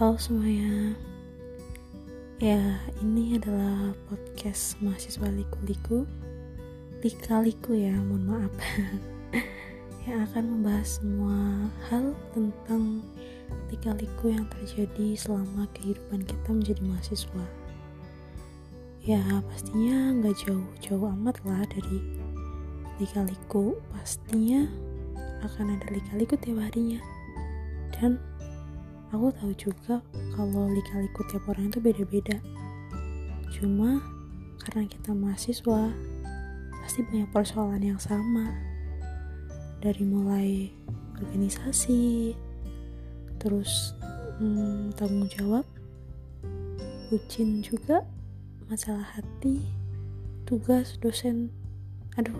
Halo semuanya. Ya ini adalah podcast mahasiswa liku-liku. Lika-liku ya mohon maaf. Yang akan membahas semua hal tentang lika-liku yang terjadi selama kehidupan kita menjadi mahasiswa. Ya pastinya nggak jauh-jauh amat lah dari lika-liku. Pastinya akan ada lika-liku tiap harinya. Dan aku tahu juga kalau lika-liku tiap orang itu beda-beda. Cuma karena kita mahasiswa pasti banyak persoalan yang sama. Dari mulai organisasi terus hmm, tanggung jawab bucin juga masalah hati tugas dosen. Aduh